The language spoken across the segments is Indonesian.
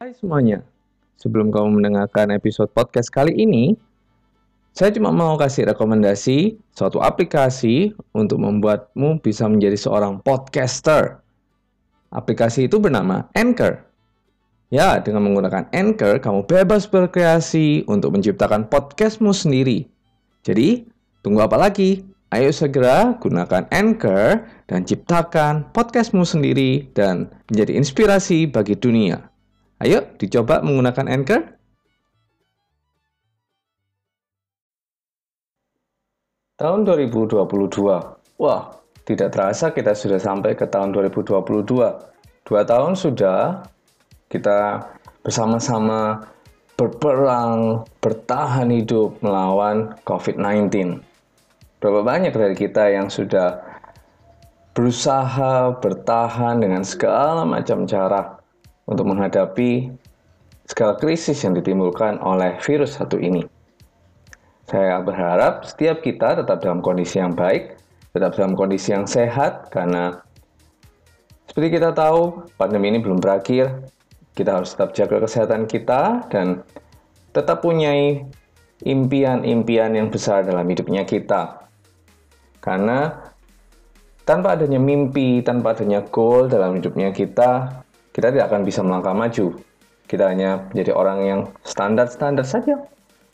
Hai semuanya, sebelum kamu mendengarkan episode podcast kali ini, saya cuma mau kasih rekomendasi suatu aplikasi untuk membuatmu bisa menjadi seorang podcaster. Aplikasi itu bernama Anchor. Ya, dengan menggunakan Anchor, kamu bebas berkreasi untuk menciptakan podcastmu sendiri. Jadi, tunggu apa lagi? Ayo segera gunakan Anchor dan ciptakan podcastmu sendiri dan menjadi inspirasi bagi dunia. Ayo dicoba menggunakan Anchor. Tahun 2022. Wah, tidak terasa kita sudah sampai ke tahun 2022. Dua tahun sudah kita bersama-sama berperang, bertahan hidup melawan COVID-19. Berapa banyak dari kita yang sudah berusaha bertahan dengan segala macam cara untuk menghadapi segala krisis yang ditimbulkan oleh virus satu ini. Saya berharap setiap kita tetap dalam kondisi yang baik, tetap dalam kondisi yang sehat, karena seperti kita tahu, pandemi ini belum berakhir. Kita harus tetap jaga kesehatan kita dan tetap punya impian-impian yang besar dalam hidupnya kita. Karena tanpa adanya mimpi, tanpa adanya goal dalam hidupnya kita, kita tidak akan bisa melangkah maju. Kita hanya menjadi orang yang standar-standar saja,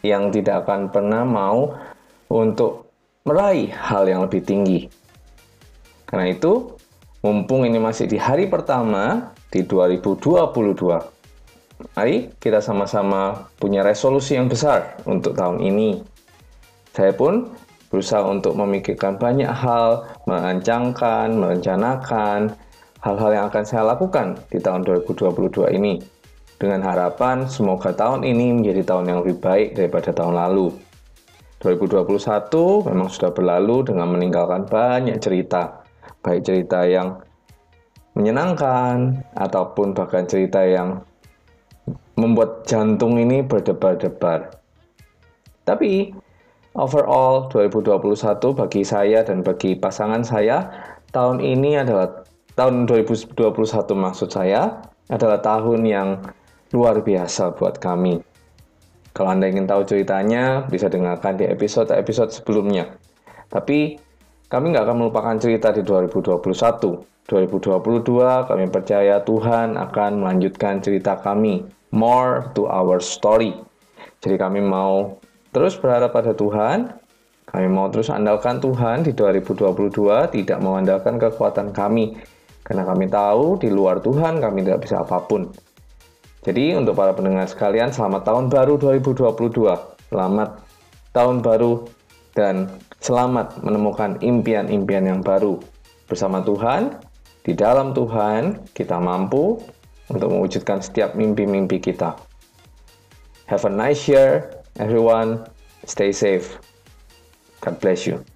yang tidak akan pernah mau untuk meraih hal yang lebih tinggi. Karena itu, mumpung ini masih di hari pertama di 2022, mari kita sama-sama punya resolusi yang besar untuk tahun ini. Saya pun berusaha untuk memikirkan banyak hal, merancangkan, merencanakan, hal-hal yang akan saya lakukan di tahun 2022 ini. Dengan harapan semoga tahun ini menjadi tahun yang lebih baik daripada tahun lalu. 2021 memang sudah berlalu dengan meninggalkan banyak cerita. Baik cerita yang menyenangkan ataupun bahkan cerita yang membuat jantung ini berdebar-debar. Tapi overall 2021 bagi saya dan bagi pasangan saya tahun ini adalah tahun 2021 maksud saya adalah tahun yang luar biasa buat kami. Kalau Anda ingin tahu ceritanya, bisa dengarkan di episode-episode sebelumnya. Tapi kami nggak akan melupakan cerita di 2021. 2022 kami percaya Tuhan akan melanjutkan cerita kami. More to our story. Jadi kami mau terus berharap pada Tuhan. Kami mau terus andalkan Tuhan di 2022, tidak mengandalkan kekuatan kami, karena kami tahu di luar Tuhan kami tidak bisa apa pun. Jadi untuk para pendengar sekalian, selamat tahun baru 2022. Selamat tahun baru dan selamat menemukan impian-impian yang baru. Bersama Tuhan, di dalam Tuhan, kita mampu untuk mewujudkan setiap mimpi-mimpi kita. Have a nice year, everyone. Stay safe. God bless you.